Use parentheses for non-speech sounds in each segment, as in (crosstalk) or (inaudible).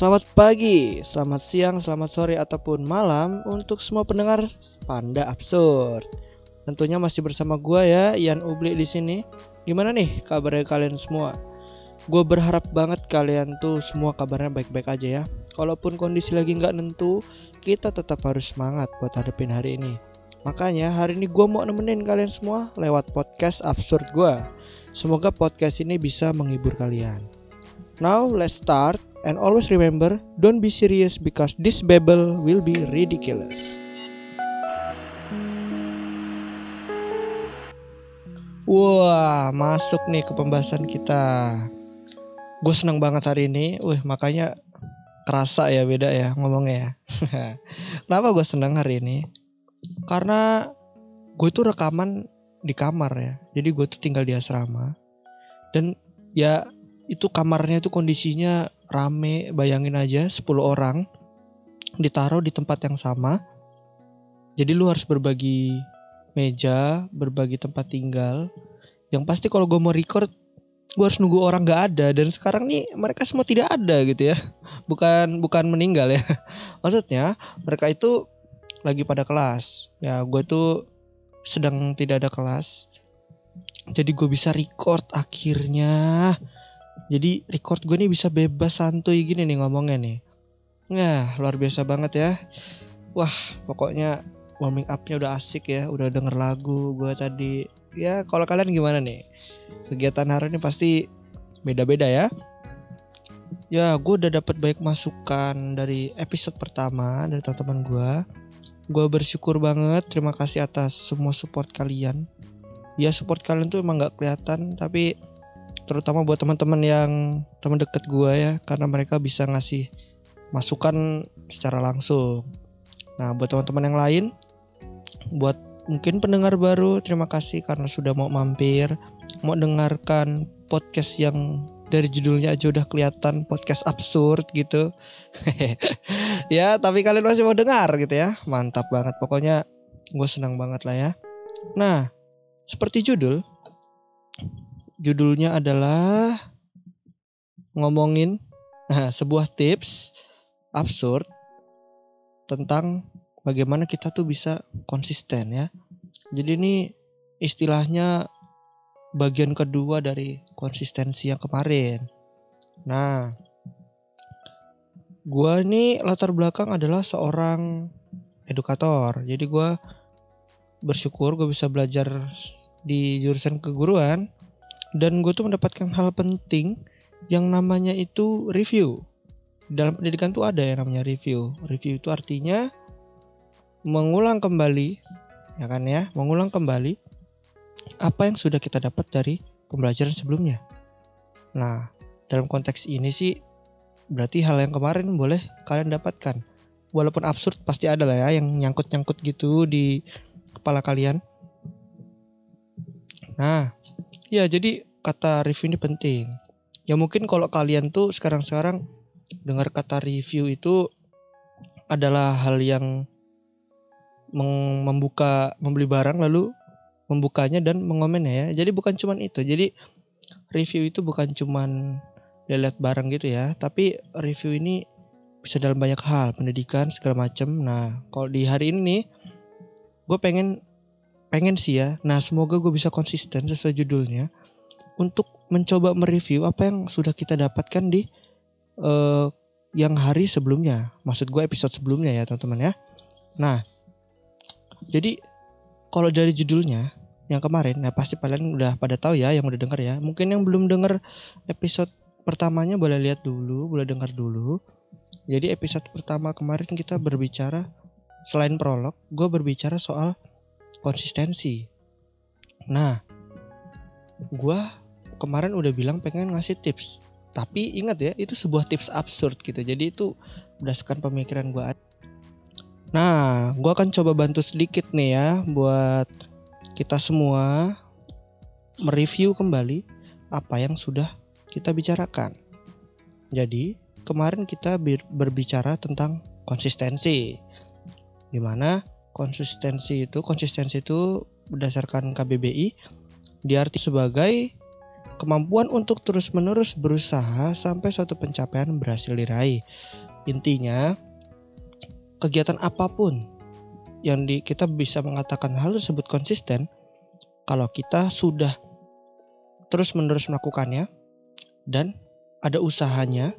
Selamat pagi, selamat siang, selamat sore ataupun malam untuk semua pendengar Panda Absurd. Tentunya masih bersama gua ya, Ian Ubli di sini. Gimana nih kabarnya kalian semua? Gue berharap banget kalian tuh semua kabarnya baik-baik aja ya. Kalaupun kondisi lagi nggak nentu, kita tetap harus semangat buat hadapin hari ini. Makanya hari ini gue mau nemenin kalian semua lewat podcast absurd gue. Semoga podcast ini bisa menghibur kalian. Now let's start and always remember don't be serious because this babble will be ridiculous. Wah, masuk nih ke pembahasan kita. Gue senang banget hari ini. Wih, makanya kerasa ya beda ya ngomongnya ya. (laughs) Kenapa gue senang hari ini? Karena gue tuh rekaman di kamar ya. Jadi gue tuh tinggal di asrama. Dan ya itu kamarnya tuh kondisinya rame. Bayangin aja 10 orang ditaruh di tempat yang sama. Jadi lu harus berbagi meja, berbagi tempat tinggal. Yang pasti kalau gue mau record, gue harus nunggu orang gak ada. Dan sekarang nih mereka semua tidak ada gitu ya. (laughs) Bukan bukan meninggal ya. (laughs) Maksudnya mereka itu lagi pada kelas. Ya gue tuh sedang tidak ada kelas. Jadi gue bisa record akhirnya. Jadi record gue nih bisa bebas santuy gini nih ngomongnya nih. Nah luar biasa banget ya. Wah pokoknya warming upnya udah asik ya. Udah denger lagu gue tadi. Ya kalau kalian gimana nih? Kegiatan hari ini pasti beda-beda ya. Ya gue udah dapat banyak masukan dari episode pertama dari teman-teman gue gue bersyukur banget terima kasih atas semua support kalian ya support kalian tuh emang nggak kelihatan tapi terutama buat teman-teman yang teman deket gue ya karena mereka bisa ngasih masukan secara langsung nah buat teman-teman yang lain buat mungkin pendengar baru terima kasih karena sudah mau mampir mau dengarkan podcast yang dari judulnya aja udah kelihatan podcast absurd gitu. (laughs) ya, tapi kalian masih mau dengar gitu ya. Mantap banget. Pokoknya gue senang banget lah ya. Nah, seperti judul, judulnya adalah ngomongin nah, sebuah tips absurd tentang bagaimana kita tuh bisa konsisten ya. Jadi ini istilahnya bagian kedua dari konsistensi yang kemarin. Nah, gue ini latar belakang adalah seorang edukator. Jadi gue bersyukur gue bisa belajar di jurusan keguruan dan gue tuh mendapatkan hal penting yang namanya itu review. Dalam pendidikan tuh ada yang namanya review. Review itu artinya mengulang kembali, ya kan ya, mengulang kembali apa yang sudah kita dapat dari pembelajaran sebelumnya. Nah, dalam konteks ini sih berarti hal yang kemarin boleh kalian dapatkan. Walaupun absurd pasti ada lah ya yang nyangkut-nyangkut gitu di kepala kalian. Nah, ya jadi kata review ini penting. Ya mungkin kalau kalian tuh sekarang-sekarang dengar kata review itu adalah hal yang membuka membeli barang lalu membukanya dan mengomennya ya. Jadi bukan cuman itu. Jadi review itu bukan cuman lihat barang gitu ya, tapi review ini bisa dalam banyak hal, pendidikan segala macam. Nah, kalau di hari ini gue pengen pengen sih ya. Nah, semoga gue bisa konsisten sesuai judulnya untuk mencoba mereview apa yang sudah kita dapatkan di uh, yang hari sebelumnya. Maksud gue episode sebelumnya ya, teman-teman ya. Nah, jadi kalau dari judulnya yang kemarin, nah pasti kalian udah pada tahu ya yang udah denger ya. Mungkin yang belum denger episode pertamanya boleh lihat dulu, boleh dengar dulu. Jadi episode pertama kemarin kita berbicara selain prolog, gue berbicara soal konsistensi. Nah, gue kemarin udah bilang pengen ngasih tips. Tapi ingat ya, itu sebuah tips absurd gitu. Jadi itu berdasarkan pemikiran gue. Nah, gue akan coba bantu sedikit nih ya buat kita semua mereview kembali apa yang sudah kita bicarakan. Jadi, kemarin kita berbicara tentang konsistensi. Di mana konsistensi itu konsistensi itu berdasarkan KBBI diarti sebagai kemampuan untuk terus-menerus berusaha sampai suatu pencapaian berhasil diraih. Intinya, kegiatan apa pun yang di, kita bisa mengatakan hal tersebut konsisten kalau kita sudah terus-menerus melakukannya dan ada usahanya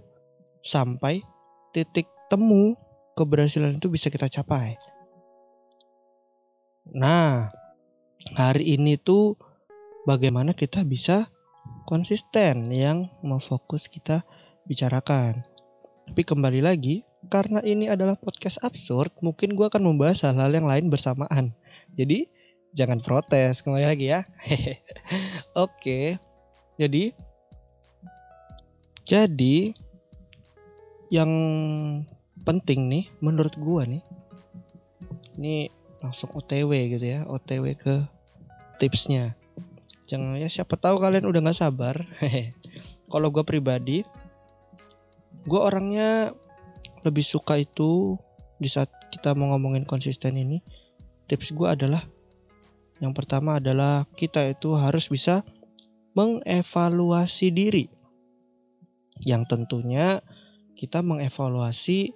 sampai titik temu keberhasilan itu bisa kita capai. Nah, hari ini tuh bagaimana kita bisa konsisten yang mau fokus kita bicarakan. Tapi kembali lagi, karena ini adalah podcast absurd, mungkin gue akan membahas hal-hal yang lain bersamaan. Jadi, jangan protes. Kembali lagi ya. (laughs) Oke. Jadi, jadi yang penting nih menurut gue nih, ini langsung OTW gitu ya, OTW ke tipsnya. Jangan ya siapa tahu kalian udah nggak sabar. (laughs) Kalau gue pribadi gue orangnya lebih suka itu di saat kita mau ngomongin konsisten ini tips gue adalah yang pertama adalah kita itu harus bisa mengevaluasi diri. Yang tentunya kita mengevaluasi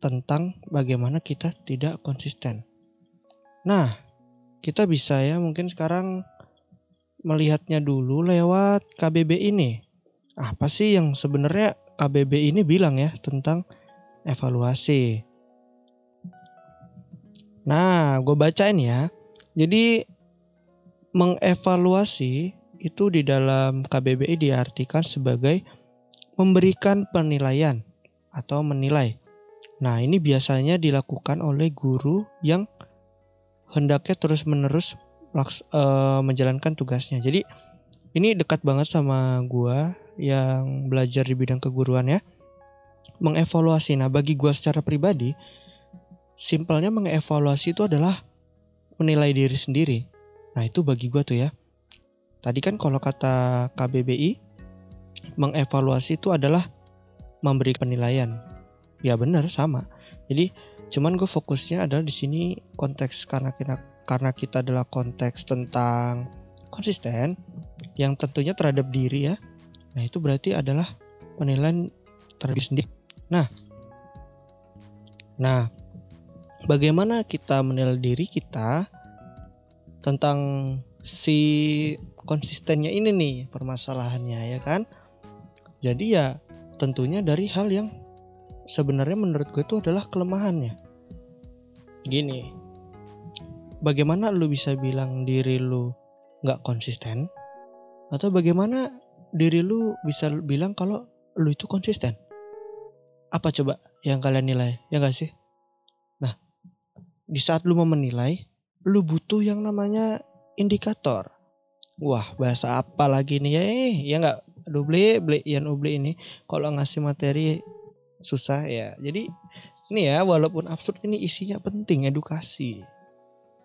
tentang bagaimana kita tidak konsisten. Nah, kita bisa ya mungkin sekarang melihatnya dulu lewat KBB ini. Apa sih yang sebenarnya KBB ini bilang ya tentang evaluasi? Nah, gue bacain ya. Jadi mengevaluasi itu di dalam KBBI diartikan sebagai memberikan penilaian atau menilai. Nah, ini biasanya dilakukan oleh guru yang hendaknya terus-menerus uh, menjalankan tugasnya. Jadi ini dekat banget sama gua yang belajar di bidang keguruan ya. Mengevaluasi. Nah, bagi gua secara pribadi, simpelnya mengevaluasi itu adalah menilai diri sendiri. Nah, itu bagi gua tuh ya. Tadi kan kalau kata KBBI, mengevaluasi itu adalah memberi penilaian. Ya benar sama. Jadi Cuman gue fokusnya adalah di sini konteks karena kita karena kita adalah konteks tentang konsisten yang tentunya terhadap diri ya. Nah, itu berarti adalah penilaian terhadap sendiri. Nah, nah, bagaimana kita menilai diri kita tentang si konsistennya ini nih permasalahannya ya kan? Jadi ya tentunya dari hal yang sebenarnya menurut gue itu adalah kelemahannya. Gini, bagaimana lu bisa bilang diri lu nggak konsisten? Atau bagaimana diri lu bisa bilang kalau lu itu konsisten? Apa coba yang kalian nilai? Ya gak sih? Nah, di saat lu mau menilai, lu butuh yang namanya indikator. Wah, bahasa apa lagi nih ya? Eh, ya nggak? Aduh, beli, yang ubli ini. Kalau ngasih materi susah ya. Jadi ini ya walaupun absurd ini isinya penting edukasi.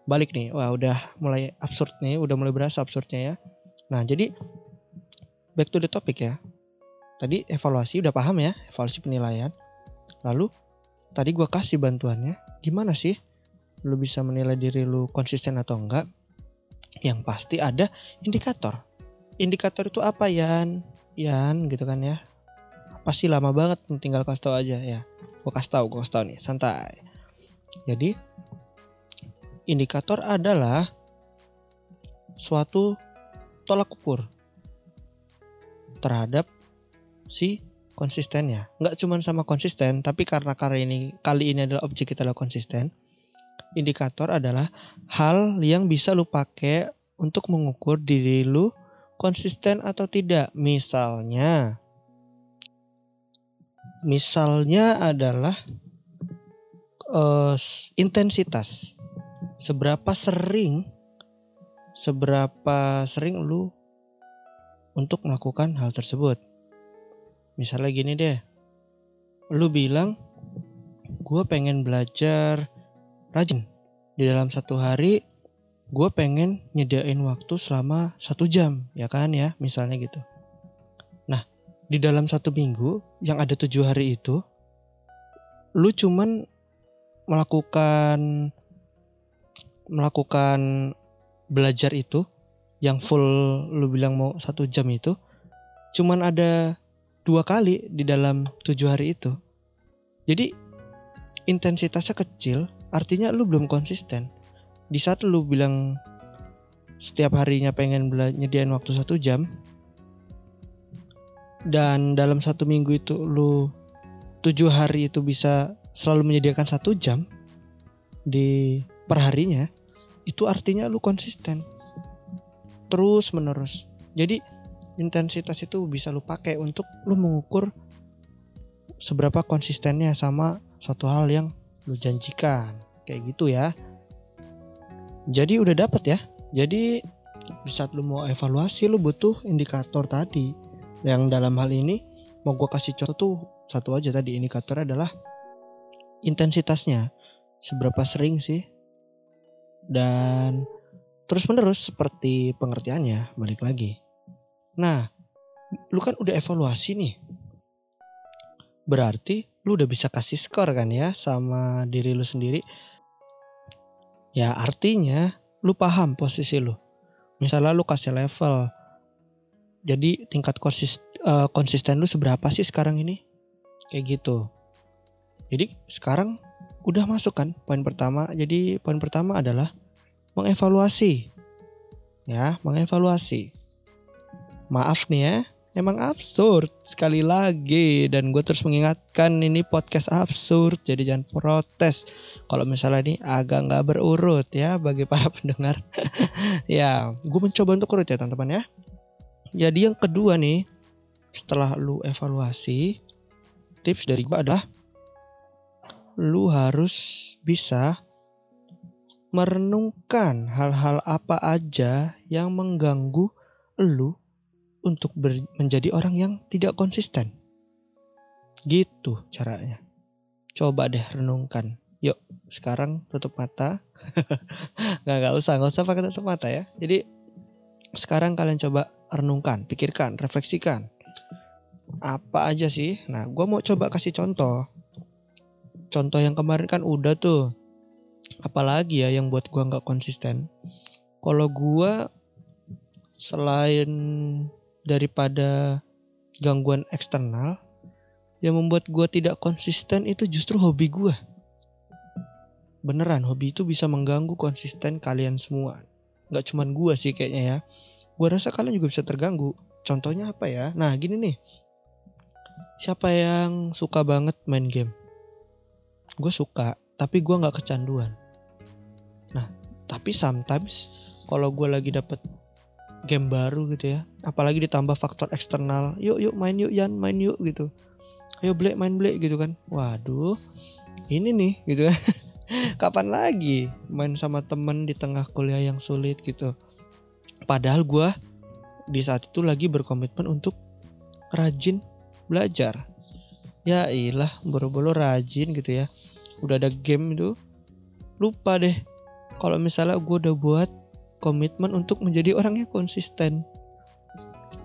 Balik nih, wah udah mulai absurd nih, udah mulai berasa absurdnya ya. Nah jadi back to the topic ya. Tadi evaluasi udah paham ya, evaluasi penilaian. Lalu tadi gue kasih bantuannya, gimana sih lu bisa menilai diri lu konsisten atau enggak? Yang pasti ada indikator. Indikator itu apa Yan? Yan gitu kan ya pasti lama banget tinggal kasih tau aja ya. Gue kasih tau gue kasih tau nih santai. Jadi indikator adalah suatu tolak ukur terhadap si konsistennya. Nggak cuma sama konsisten tapi karena kali ini kali ini adalah objek kita adalah konsisten indikator adalah hal yang bisa lu pakai untuk mengukur diri lu konsisten atau tidak. Misalnya Misalnya adalah uh, intensitas. Seberapa sering seberapa sering lu untuk melakukan hal tersebut. Misalnya gini deh. Lu bilang gue pengen belajar rajin. Di dalam satu hari gue pengen nyediain waktu selama satu jam ya kan ya misalnya gitu di dalam satu minggu yang ada tujuh hari itu lu cuman melakukan melakukan belajar itu yang full lu bilang mau satu jam itu cuman ada dua kali di dalam tujuh hari itu. Jadi intensitasnya kecil artinya lu belum konsisten. Di saat lu bilang setiap harinya pengen nyediain waktu satu jam dan dalam satu minggu itu lu tujuh hari itu bisa selalu menyediakan satu jam di perharinya itu artinya lu konsisten. Terus menerus. Jadi intensitas itu bisa lu pakai untuk lu mengukur seberapa konsistennya sama suatu hal yang lu janjikan. Kayak gitu ya. Jadi udah dapet ya. Jadi di saat lu mau evaluasi lu butuh indikator tadi yang dalam hal ini mau gue kasih contoh tuh satu aja tadi indikator adalah intensitasnya. Seberapa sering sih? Dan terus menerus seperti pengertiannya balik lagi. Nah lu kan udah evaluasi nih. Berarti lu udah bisa kasih skor kan ya sama diri lu sendiri? Ya artinya lu paham posisi lu. Misalnya lu kasih level jadi tingkat konsist, uh, konsisten lu seberapa sih sekarang ini? Kayak gitu. Jadi sekarang udah masuk kan poin pertama. Jadi poin pertama adalah mengevaluasi. Ya mengevaluasi. Maaf nih ya emang absurd sekali lagi. Dan gue terus mengingatkan ini podcast absurd jadi jangan protes. Kalau misalnya ini agak nggak berurut ya bagi para (laughs) pendengar. Ya gue mencoba untuk urut ya teman-teman ya jadi yang kedua nih setelah lu evaluasi tips dari gue adalah lu harus bisa merenungkan hal-hal apa aja yang mengganggu lu untuk menjadi orang yang tidak konsisten. Gitu caranya. Coba deh renungkan. Yuk, sekarang tutup mata. (laughs) nggak, nggak usah, nggak usah pakai tutup mata ya. Jadi sekarang kalian coba renungkan, pikirkan, refleksikan. Apa aja sih? Nah, gue mau coba kasih contoh. Contoh yang kemarin kan udah tuh. Apalagi ya yang buat gue nggak konsisten. Kalau gue selain daripada gangguan eksternal yang membuat gue tidak konsisten itu justru hobi gue. Beneran hobi itu bisa mengganggu konsisten kalian semua. Gak cuman gue sih kayaknya ya. Gue rasa kalian juga bisa terganggu. Contohnya apa ya? Nah gini nih. Siapa yang suka banget main game? Gue suka, tapi gue gak kecanduan. Nah, tapi sometimes kalau gue lagi dapet game baru gitu ya apalagi ditambah faktor eksternal yuk yuk main yuk Yan main yuk gitu ayo Black main Black gitu kan waduh ini nih gitu kan (laughs) kapan lagi main sama temen di tengah kuliah yang sulit gitu padahal gue di saat itu lagi berkomitmen untuk rajin belajar ya ilah boro-boro rajin gitu ya udah ada game itu lupa deh kalau misalnya gue udah buat komitmen untuk menjadi orang yang konsisten.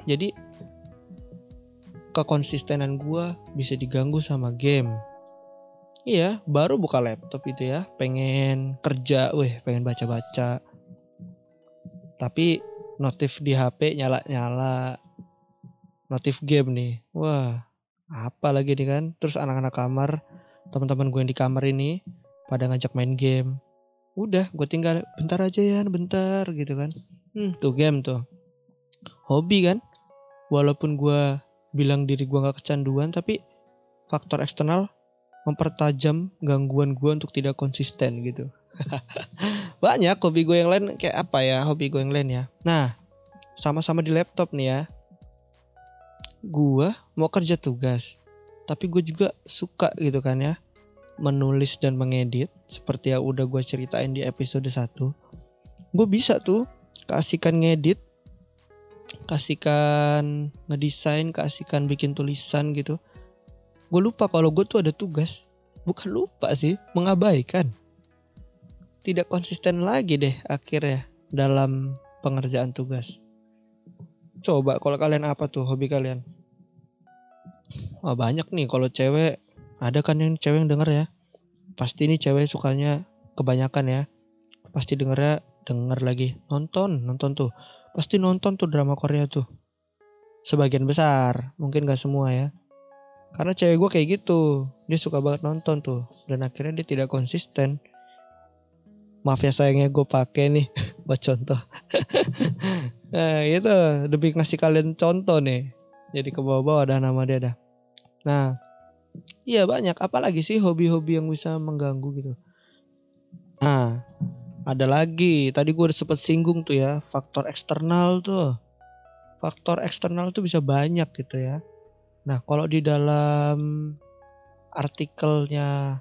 Jadi kekonsistenan gue bisa diganggu sama game. Iya, baru buka laptop itu ya, pengen kerja, weh, pengen baca-baca. Tapi notif di HP nyala-nyala. Notif game nih. Wah, apa lagi nih kan? Terus anak-anak kamar, teman-teman gue yang di kamar ini pada ngajak main game udah gue tinggal bentar aja ya bentar gitu kan hmm, tuh game tuh hobi kan walaupun gue bilang diri gue gak kecanduan tapi faktor eksternal mempertajam gangguan gue untuk tidak konsisten gitu. (laughs) Banyak hobi gue yang lain kayak apa ya hobi gue yang lain ya. Nah sama-sama di laptop nih ya. Gue mau kerja tugas tapi gue juga suka gitu kan ya menulis dan mengedit seperti yang udah gue ceritain di episode 1 gue bisa tuh kasihkan ngedit kasihkan ngedesain kasihkan bikin tulisan gitu gue lupa kalau gue tuh ada tugas. Bukan lupa sih mengabaikan. Tidak konsisten lagi deh akhirnya dalam pengerjaan tugas. Coba kalau kalian apa tuh hobi kalian? Wah banyak nih kalau cewek. Ada kan yang cewek yang denger ya? Pasti ini cewek sukanya kebanyakan ya. Pasti dengernya denger lagi. Nonton nonton tuh. Pasti nonton tuh drama Korea tuh. Sebagian besar mungkin gak semua ya karena cewek gue kayak gitu. Dia suka banget nonton tuh. Dan akhirnya dia tidak konsisten. Maaf ya sayangnya gue pakai nih (laughs) buat contoh. (laughs) Nah itu lebih ngasih kalian contoh nih. Jadi ke bawah-bawah ada nama dia dah. Nah iya banyak. Apalagi sih hobi-hobi yang bisa mengganggu gitu? Nah ada lagi. Tadi gue udah sempet singgung tuh ya faktor eksternal tuh. Faktor eksternal tuh bisa banyak gitu ya nah kalau di dalam artikelnya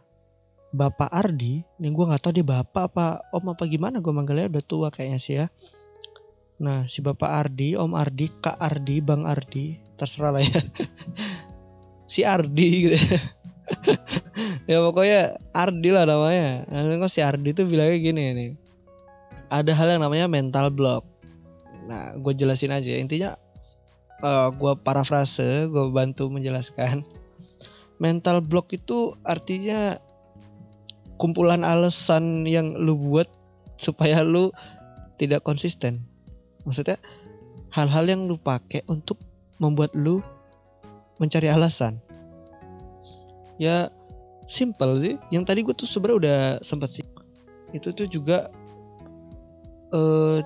Bapak Ardi, ini gue nggak tahu dia bapak apa om apa gimana gue manggilnya udah tua kayaknya sih ya. Nah si Bapak Ardi, Om Ardi, Kak Ardi, Bang Ardi, terserah lah ya. (laughs) si Ardi gitu. (laughs) ya pokoknya Ardi lah namanya. Nah, si Ardi tuh bilangnya gini nih. Ada hal yang namanya mental block. Nah gue jelasin aja intinya. Uh, gue parafrase, gue bantu menjelaskan. Mental block itu artinya kumpulan alasan yang lu buat supaya lu tidak konsisten. Maksudnya hal-hal yang lu pakai untuk membuat lu mencari alasan. Ya simple sih. Yang tadi gue tuh sebenarnya udah sempat sih. Itu tuh juga eh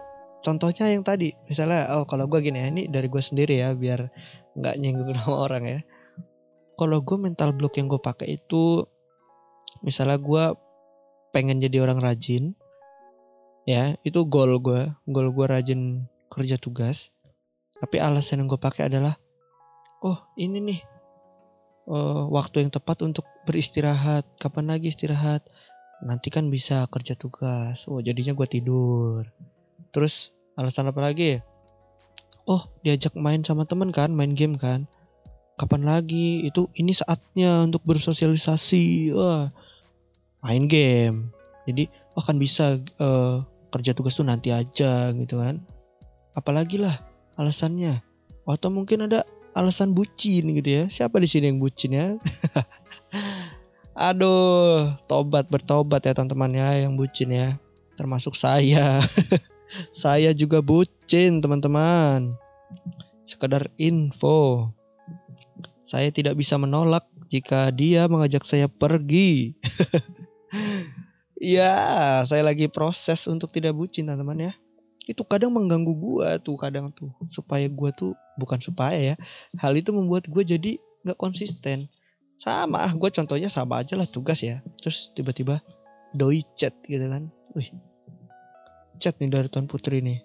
contohnya yang tadi. Misalnya oh kalau gue gini ya, ini dari gue sendiri ya biar nggak nyinggung (laughs) sama orang ya. Kalau gue mental block yang gue pakai itu misalnya gue pengen jadi orang rajin ya itu goal gue goal gue rajin kerja tugas tapi alasan yang gue pakai adalah oh ini nih uh, waktu yang tepat untuk beristirahat kapan lagi istirahat nanti kan bisa kerja tugas oh jadinya gue tidur terus alasan apa lagi? Ya oh diajak main sama temen kan main game kan? Kapan lagi? Itu ini saatnya untuk bersosialisasi. Wah main game. Jadi oh kan bisa uh, kerja tugas tuh nanti aja gitu kan? Apalagi lah alasannya. Atau mungkin ada alasan bucin gitu ya? Siapa di sini yang bucin ya? (laughs) Aduh tobat bertobat ya teman-teman ya yang bucin ya. Termasuk saya (laughs) saya juga bucin teman-teman sekedar info saya tidak bisa menolak jika dia mengajak saya pergi Iya, (laughs) saya lagi proses untuk tidak bucin teman-teman ya. Itu kadang mengganggu gua tuh kadang tuh supaya gua tuh bukan supaya ya. Hal itu membuat gua jadi nggak konsisten. Sama, ah, gue contohnya sama aja lah tugas ya. Terus tiba-tiba doi chat gitu kan. Wih, chat nih dari Tuan Putri nih.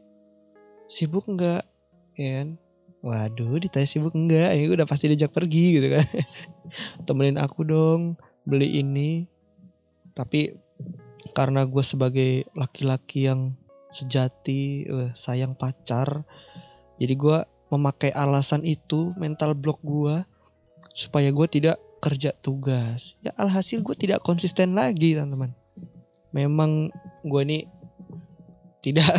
Sibuk nggak? Ya kan? Waduh, ditanya sibuk enggak? Ya udah pasti diajak pergi gitu kan. (laughs) Temenin aku dong beli ini. Tapi karena gue sebagai laki-laki yang sejati uh, sayang pacar jadi gue memakai alasan itu mental block gue supaya gue tidak kerja tugas ya alhasil gue tidak konsisten lagi teman-teman memang gue ini tidak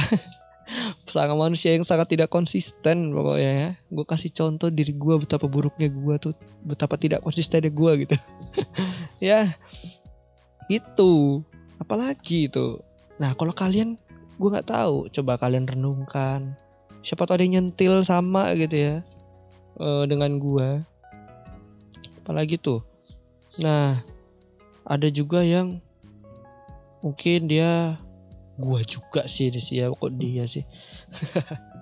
(laughs) sangat manusia yang sangat tidak konsisten pokoknya ya. Gue kasih contoh diri gue betapa buruknya gue tuh betapa tidak konsistennya gue gitu. (laughs) Ya itu. Apalagi itu. Nah kalau kalian gue nggak tahu. Coba kalian renungkan. Siapa tahu ada yang nyentil sama gitu ya uh, dengan gue apalagi tuh. Nah ada juga yang mungkin dia gue juga sih di ya kok dia sih. (laughs)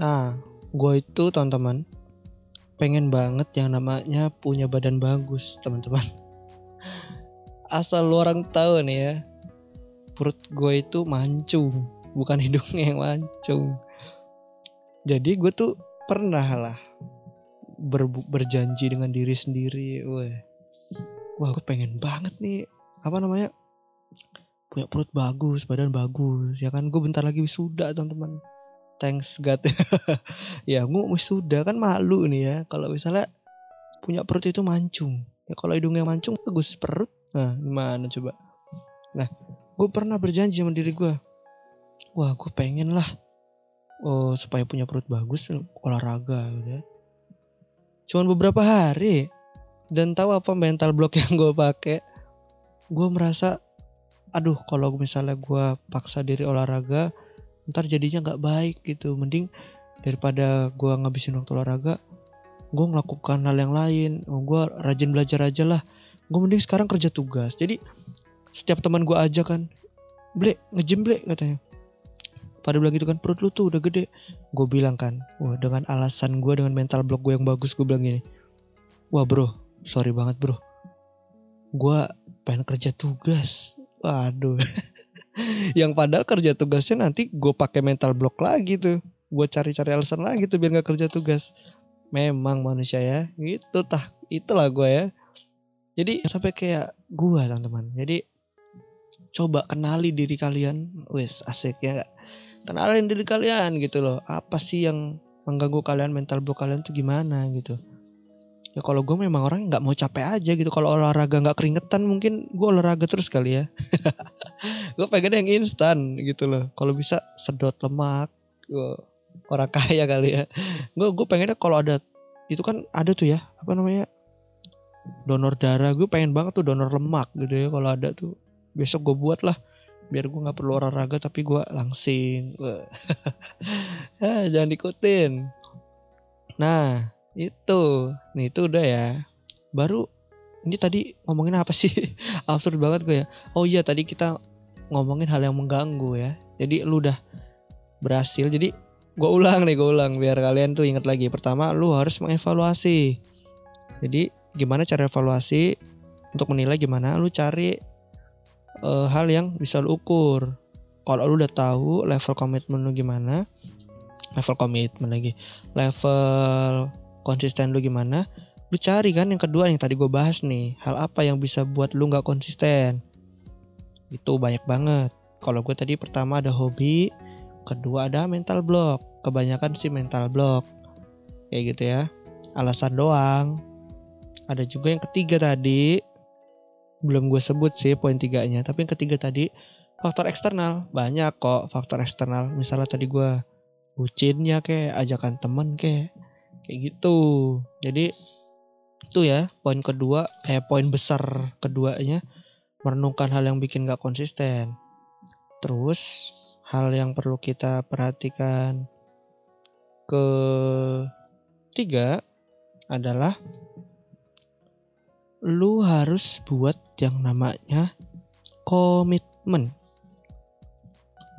Nah gue itu teman-teman pengen banget yang namanya punya badan bagus teman-teman. (laughs) Asal lu orang tahu nih ya perut gue itu mancung bukan (laughs) hidungnya yang mancung. Jadi gue tuh pernah lah ber, berjanji dengan diri sendiri wah wah gue pengen banget nih apa namanya punya perut bagus badan bagus ya kan gue bentar lagi wisuda teman-teman thanks God (laughs) ya gue wisuda kan malu nih ya kalau misalnya punya perut itu mancung ya kalau hidungnya mancung bagus perut Nah, gimana coba? Nah, gue pernah berjanji sama diri gue. Wah, gue pengen lah. Oh, supaya punya perut bagus, olahraga gitu ya. Cuman beberapa hari. Dan tahu apa mental block yang gue pakai? Gue merasa, aduh kalau misalnya gue paksa diri olahraga, ntar jadinya nggak baik gitu. Mending daripada gue ngabisin waktu olahraga gue melakukan hal yang lain. Oh, gue rajin belajar aja lah. Gue mending sekarang kerja tugas. Jadi setiap teman gue aja kan ble ngejim ble katanya. Pada bilang gitu kan perut lu tuh udah gede. Gue bilang kan wah dengan alasan gue dengan mental block gue yang bagus gue bilang gini. Wah bro sorry banget bro. Gue pengen kerja tugas waduh. (laughs) Yang padahal kerja tugasnya nanti gue pakai mental block lagi tuh. Gue cari-cari alasan lagi tuh biar nggak kerja tugas. Memang manusia ya. Gitu tah. Itulah gue ya. Jadi sampai kayak gue teman-teman. Jadi coba kenali diri kalian. Wes asik ya kenalin diri kalian gitu loh. Apa sih yang mengganggu kalian mental block kalian tuh gimana gitu ya kalau gue memang orang nggak mau capek aja gitu. Kalau olahraga nggak keringetan mungkin gue olahraga terus kali ya. (laughs) Gue pengen yang instan gitu loh. Kalau bisa sedot lemak gue orang kaya kali ya. Gue gue pengennya kalau ada itu kan ada tuh ya apa namanya donor darah. Gue pengen banget tuh donor lemak gitu ya kalau ada tuh. Besok gue buat lah biar gue nggak perlu olahraga tapi gue langsing (laughs) ya, jangan ikutin. Nah itu, nih itu udah ya. Baru ini tadi ngomongin apa sih? (laughs) Absurd banget gue ya. Oh iya tadi kita ngomongin hal yang mengganggu ya. Jadi lu udah berhasil. Jadi gue ulang nih, gue ulang biar kalian tuh inget lagi. Pertama, lu harus mengevaluasi. Jadi gimana cara evaluasi untuk menilai gimana? Lu cari uh, hal yang bisa lu ukur. Kalau lu udah tahu level komitmen lu gimana, level komitmen lagi, level konsisten lu gimana lu cari kan yang kedua yang tadi gue bahas nih hal apa yang bisa buat lu nggak konsisten. Itu banyak banget. Kalau gue tadi pertama ada hobi kedua ada mental block. Kebanyakan sih mental block. Kayak gitu ya. Alasan doang. Ada juga yang ketiga tadi. Belum gue sebut sih poin tiganya tapi yang ketiga tadi faktor eksternal. Banyak kok faktor eksternal. Misalnya tadi gue bucinnya kayak ajakan temen kayak kayak gitu jadi itu ya poin kedua eh poin besar keduanya merenungkan hal yang bikin gak konsisten terus hal yang perlu kita perhatikan ketiga adalah lu harus buat yang namanya komitmen.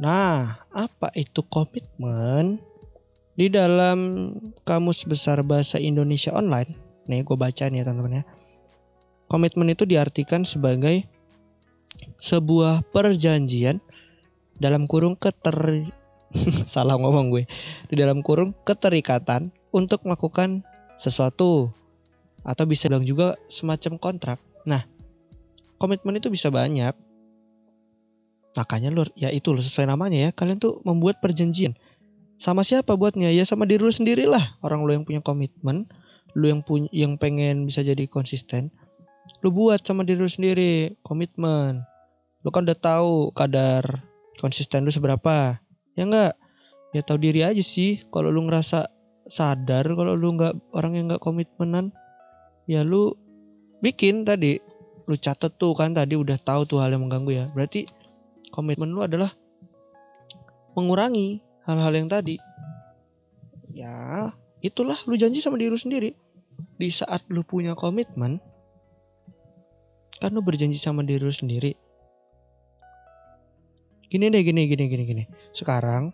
Nah, apa itu komitmen? Di dalam Kamus Besar Bahasa Indonesia Online, nih gue baca nih ya teman-teman ya. Komitmen itu diartikan sebagai sebuah perjanjian dalam kurung keter (laughs) salah ngomong gue di dalam kurung keterikatan untuk melakukan sesuatu atau bisa bilang juga semacam kontrak. Nah, komitmen itu bisa banyak. Makanya lu ya itu loh sesuai namanya ya, kalian tuh membuat perjanjian sama siapa buatnya? Ya sama diri lu sendiri lah. Orang lu yang punya komitmen, lu yang punya yang pengen bisa jadi konsisten, lu buat sama diri lu sendiri komitmen. Lu kan udah tahu kadar konsisten lu seberapa. Ya enggak? Ya tahu diri aja sih kalau lu ngerasa sadar kalau lu nggak orang yang nggak komitmenan ya lu bikin tadi lu catet tuh kan tadi udah tahu tuh hal yang mengganggu ya berarti komitmen lu adalah mengurangi hal-hal yang tadi. Ya itulah lu janji sama diri lu sendiri. Di saat lu punya komitmen kan lu berjanji sama diri lu sendiri. Gini deh gini gini gini gini. Sekarang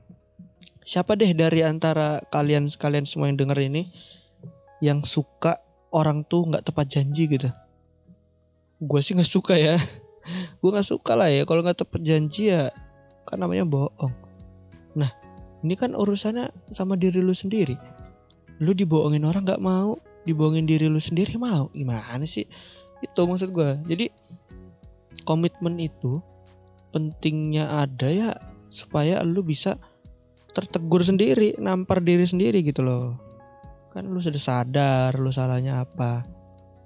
siapa deh dari antara kalian sekalian semua yang denger ini yang suka orang tuh nggak tepat janji gitu? Gue sih nggak suka ya. (laughs) Gue nggak suka lah ya. Kalau nggak tepat janji ya kan namanya bohong. Nah ini kan urusannya sama diri lu sendiri. Lu dibohongin orang nggak mau dibohongin diri lu sendiri mau. Gimana sih? Itu maksud gue jadi komitmen itu pentingnya ada ya supaya lu bisa tertegur sendiri nampar diri sendiri gitu loh. Kan lu sudah sadar lu salahnya apa.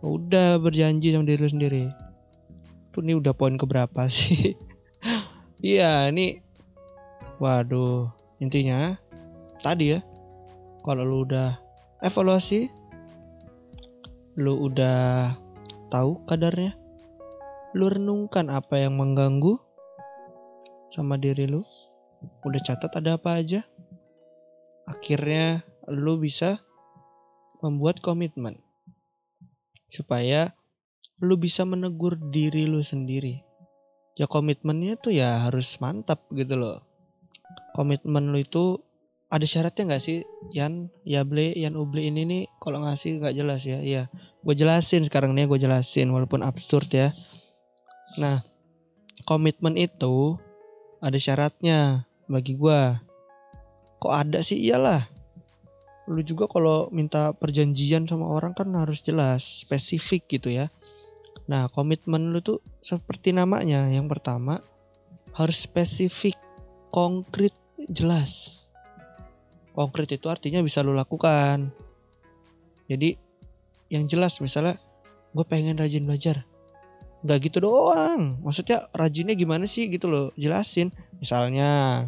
Udah berjanji sama diri lu sendiri. Tuh ini udah poin keberapa sih? (laughs) Iya ini waduh intinya tadi ya kalau lu udah evaluasi lu udah tahu kadarnya lu renungkan apa yang mengganggu sama diri lu udah catat ada apa aja akhirnya lu bisa membuat komitmen supaya lu bisa menegur diri lu sendiri. Ya komitmennya tuh ya harus mantap gitu loh komitmen lu itu ada syaratnya nggak sih Yan? Yable Yan Uble ini nih kalau ngasih nggak jelas ya? Iya gue jelasin sekarang nih gue jelasin walaupun absurd ya. Nah komitmen itu ada syaratnya bagi gue kok ada sih? Iyalah. Lu juga kalau minta perjanjian sama orang kan harus jelas spesifik gitu ya. Nah komitmen lu tuh seperti namanya. Yang pertama harus spesifik konkret jelas. Konkret itu artinya bisa lu lakukan. Jadi yang jelas misalnya gue pengen rajin belajar. Nggak gitu doang. Maksudnya rajinnya gimana sih gitu loh? Jelasin. Misalnya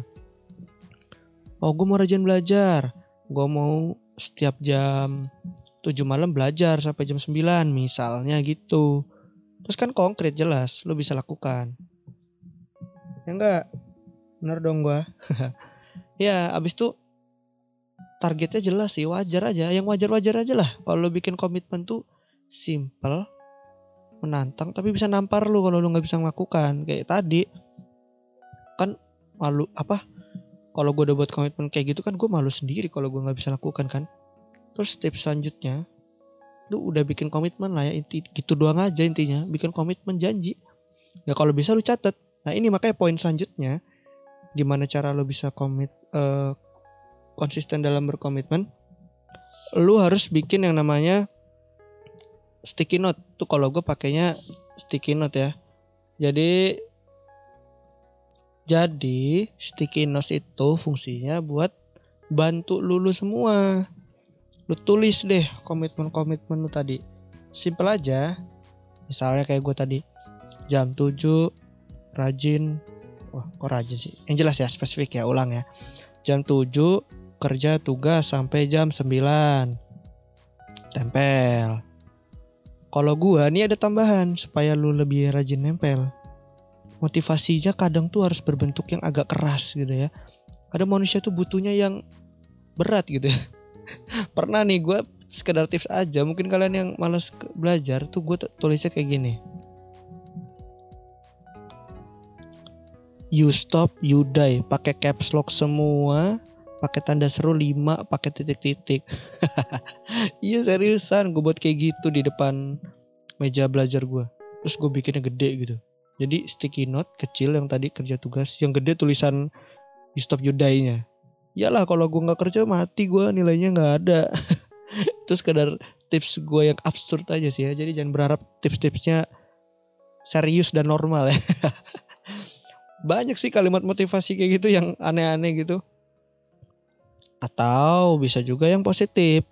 oh gue mau rajin belajar. Gue mau setiap jam 7 malam belajar sampai jam 9 misalnya gitu. Terus kan konkret jelas lo bisa lakukan. Ya enggak bener dong gue (laughs) ya abis itu targetnya jelas sih wajar aja. Yang wajar-wajar aja lah. Kalau lo bikin komitmen tuh simple menantang tapi bisa nampar lu kalau lu nggak bisa melakukan. Kayak tadi kan malu apa kalau gue udah buat komitmen kayak gitu kan gue malu sendiri kalau gue nggak bisa lakukan kan. Terus tips selanjutnya lu udah bikin komitmen lah ya inti gitu doang aja intinya. Bikin komitmen janji. Ya kalau bisa lu catat. Nah ini makanya poin selanjutnya gimana cara lu bisa komit uh, konsisten dalam berkomitmen, lu harus bikin yang namanya sticky note. Tuh kalau gue pakainya sticky note ya. Jadi jadi sticky note itu fungsinya buat bantu lulu semua. Lu tulis deh komitmen-komitmen lu tadi. Simple aja. Misalnya kayak gue tadi. Jam 7 rajin. Wah, kok rajin sih? Yang jelas ya, spesifik ya, ulang ya. Jam 7 kerja tugas sampai jam 9. Tempel. Kalau gua nih ada tambahan supaya lu lebih rajin nempel. Motivasinya kadang tuh harus berbentuk yang agak keras gitu ya. Kadang manusia tuh butuhnya yang berat gitu ya. (laughs) Pernah nih gue sekedar tips aja. Mungkin kalian yang malas belajar tuh gue tulisnya kayak gini. You stop, you die. Pakai caps lock semua pakai tanda seru 5 pakai titik-titik. (laughs) Iya seriusan gue buat kayak gitu di depan meja belajar gue terus gue bikinnya gede gitu. Jadi sticky note kecil yang tadi kerja tugas yang gede tulisan you stop you die nya iyalah kalau gue nggak kerja mati gue nilainya nggak ada. (laughs) Itu sekedar tips gue yang absurd aja sih ya. Jadi jangan berharap tips-tipsnya serius dan normal ya (laughs) banyak sih kalimat motivasi kayak gitu yang aneh-aneh gitu. Atau bisa juga yang positif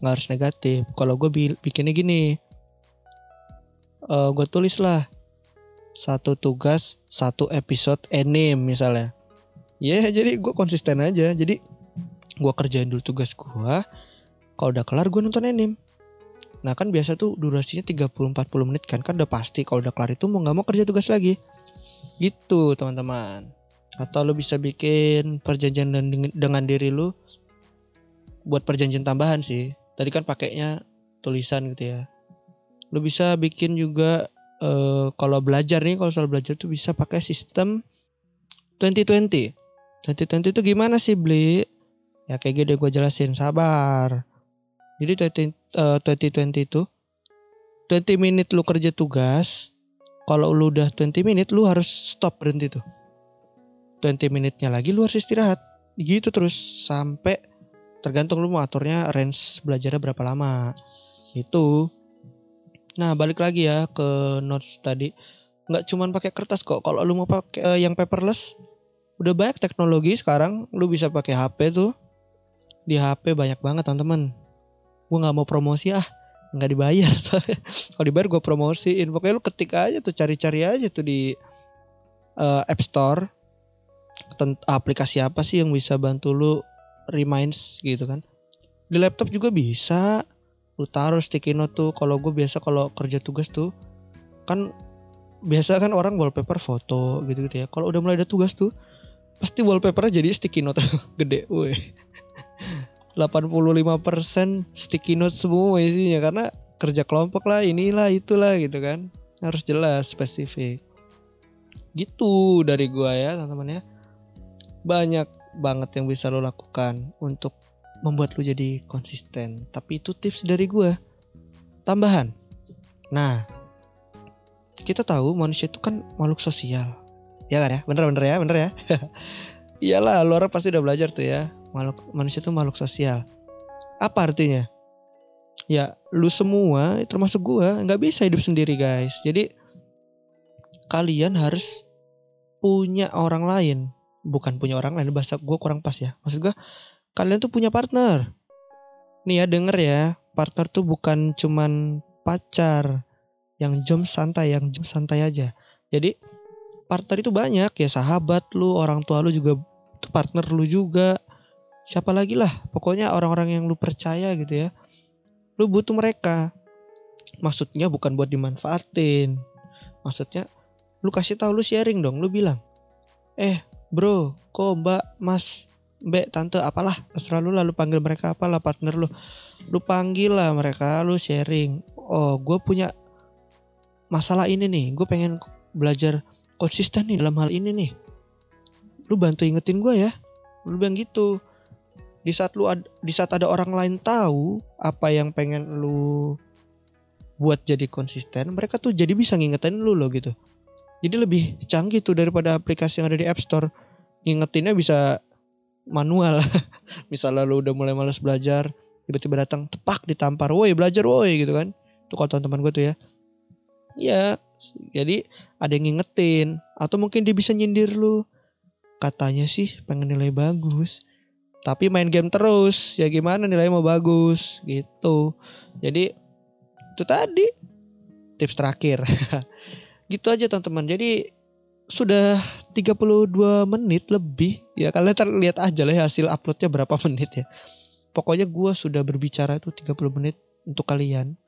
nggak harus negatif. Kalau gue bikinnya gini uh, gue tulis lah satu tugas satu episode anime misalnya. Ya yeah, jadi gue konsisten aja. Jadi gue kerjain dulu tugas gue kalau udah kelar gue nonton anime. Nah kan biasa tuh durasinya 30-40 menit kan? Kan udah pasti kalau udah kelar itu mau nggak mau kerja tugas lagi gitu teman-teman. Atau lo bisa bikin perjanjian dengan diri lo buat perjanjian tambahan sih. Tadi kan pakainya tulisan gitu ya. Lo bisa bikin juga uh, kalau belajar nih kalau soal belajar tuh bisa pakai sistem 2020 2020 itu gimana sih beli ya kayak gini gue jelasin. Sabar. Jadi 20, uh, 2020 itu 20 menit lu kerja tugas kalau lu udah 20 menit lu harus stop berhenti tuh. 20 menitnya lagi lu harus istirahat. Gitu terus sampai tergantung lu mau aturnya range belajarnya berapa lama. Itu nah balik lagi ya ke notes tadi. Nggak cuman pakai kertas kok. Kalau lu mau pakai uh, yang paperless udah banyak teknologi sekarang. Lu bisa pakai HP tuh. Di HP banyak banget teman-teman. Gue nggak mau promosi ah nggak dibayar (laughs) kalau dibayar gue promosiin. Pokoknya lu ketik aja tuh cari-cari aja tuh di uh, App Store. Aplikasi apa sih yang bisa bantu lu reminds gitu kan? Di laptop juga bisa. Lu taruh sticky note tuh. Kalau gue biasa kalau kerja tugas tuh kan biasa kan orang wallpaper foto gitu gitu ya. Kalau udah mulai ada tugas tuh pasti wallpapernya jadi sticky note (laughs) gede. Woi 85% sticky note semua isinya karena kerja kelompok lah inilah itulah gitu kan. Harus jelas spesifik. Gitu dari gua ya teman-teman ya. Banyak banget yang bisa lo lakukan untuk membuat lo jadi konsisten. Tapi itu tips dari gua. Tambahan. Nah kita tahu manusia itu kan makhluk sosial. Ya kan ya? Bener bener ya? Bener ya? (laughs) Iyalah lo orang pasti udah belajar tuh ya makhluk manusia itu makhluk sosial. Apa artinya? Ya lu semua termasuk gua nggak bisa hidup sendiri guys. Jadi kalian harus punya orang lain. Bukan punya orang lain bahasa gua kurang pas ya. Maksud gua kalian tuh punya partner. Nih ya denger ya. Partner tuh bukan cuman pacar. Yang jam santai yang jam santai aja. Jadi partner itu banyak ya. Sahabat lu orang tua lu juga partner lu juga siapa lagi lah pokoknya orang-orang yang lu percaya gitu ya. Lu butuh mereka. Maksudnya bukan buat dimanfaatin. Maksudnya lu kasih tahu lu sharing dong lu bilang eh bro kok mbak mas mbak tante apalah terserah lu lah lu panggil mereka apalah partner lu. Lu panggil lah mereka lu sharing. Oh gue punya masalah ini nih gue pengen belajar konsisten nih dalam hal ini nih. Lu bantu ingetin gue ya. Lu bilang gitu di saat lu ad, di saat ada orang lain tahu apa yang pengen lu buat jadi konsisten mereka tuh jadi bisa ngingetin lu loh gitu. Jadi lebih canggih tuh daripada aplikasi yang ada di App Store. Ngingetinnya bisa manual. (laughs) Misalnya lu udah mulai males belajar tiba-tiba datang tepak ditampar woi belajar woi gitu kan. Tuh kalau teman-teman gue tuh ya. Ya jadi ada yang ngingetin atau mungkin dia bisa nyindir lu. Katanya sih pengen nilai bagus. Tapi main game terus, ya gimana nilai mau bagus gitu. Jadi itu tadi tips terakhir. (laughs) gitu aja teman-teman. Jadi sudah 32 menit lebih ya kalian terlihat aja lah ya hasil uploadnya berapa (laughs) menit ya. Pokoknya gue sudah berbicara itu 30 menit untuk kalian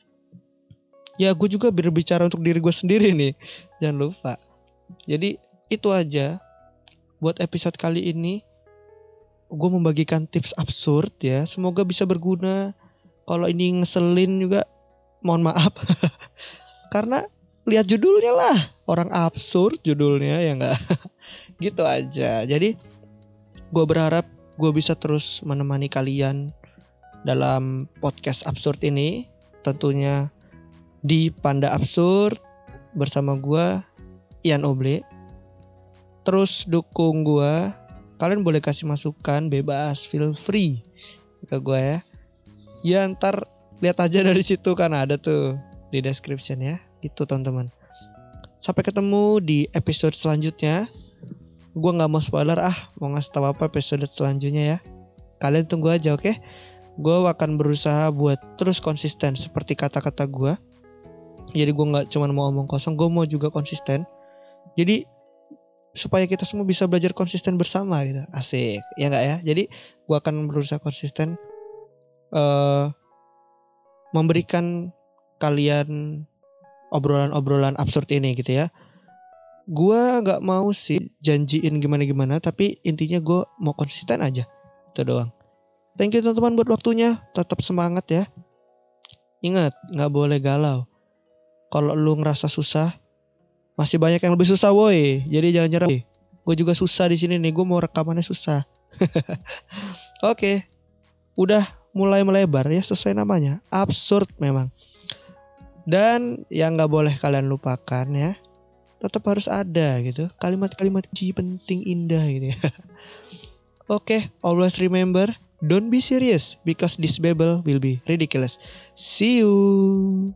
ya gue juga berbicara untuk diri gue sendiri nih jangan lupa jadi itu aja buat episode kali ini gue membagikan tips absurd ya. Semoga bisa berguna. Kalau ini ngeselin juga mohon maaf. (laughs) Karena lihat judulnya lah. Orang absurd judulnya ya enggak (laughs) gitu aja. Jadi gue berharap gue bisa terus menemani kalian dalam podcast absurd ini. Tentunya di Panda Absurd bersama gua Ian Oble. Terus dukung gua. Kalian boleh kasih masukan bebas, feel free ke gua ya. Ya ntar lihat aja dari situ kan ada tuh di description ya. Itu teman-teman. Sampai ketemu di episode selanjutnya. Gua nggak mau spoiler ah, mau ngasih tahu apa episode selanjutnya ya. Kalian tunggu aja oke? Okay? Gue akan berusaha buat terus konsisten seperti kata-kata gue jadi gue nggak cuma mau omong kosong gue mau juga konsisten jadi supaya kita semua bisa belajar konsisten bersama gitu. Asik ya nggak ya? Jadi gue akan berusaha konsisten uh, memberikan kalian obrolan-obrolan absurd ini gitu ya. Gue nggak mau sih janjiin gimana-gimana tapi intinya gue mau konsisten aja. Itu doang. Thank you teman-teman buat waktunya. Tetap semangat ya. Ingat nggak boleh galau. Kalau lu ngerasa susah, masih banyak yang lebih susah woi. Jadi jangan nyerah. Gue juga susah di sini nih. Gue mau rekamannya susah. (laughs) Oke, okay. udah mulai melebar ya sesuai namanya. Absurd memang. Dan yang nggak boleh kalian lupakan ya, tetap harus ada gitu. Kalimat-kalimat penting indah gitu ya. (laughs) Oke, okay, always remember, don't be serious because this babble will be ridiculous. See you.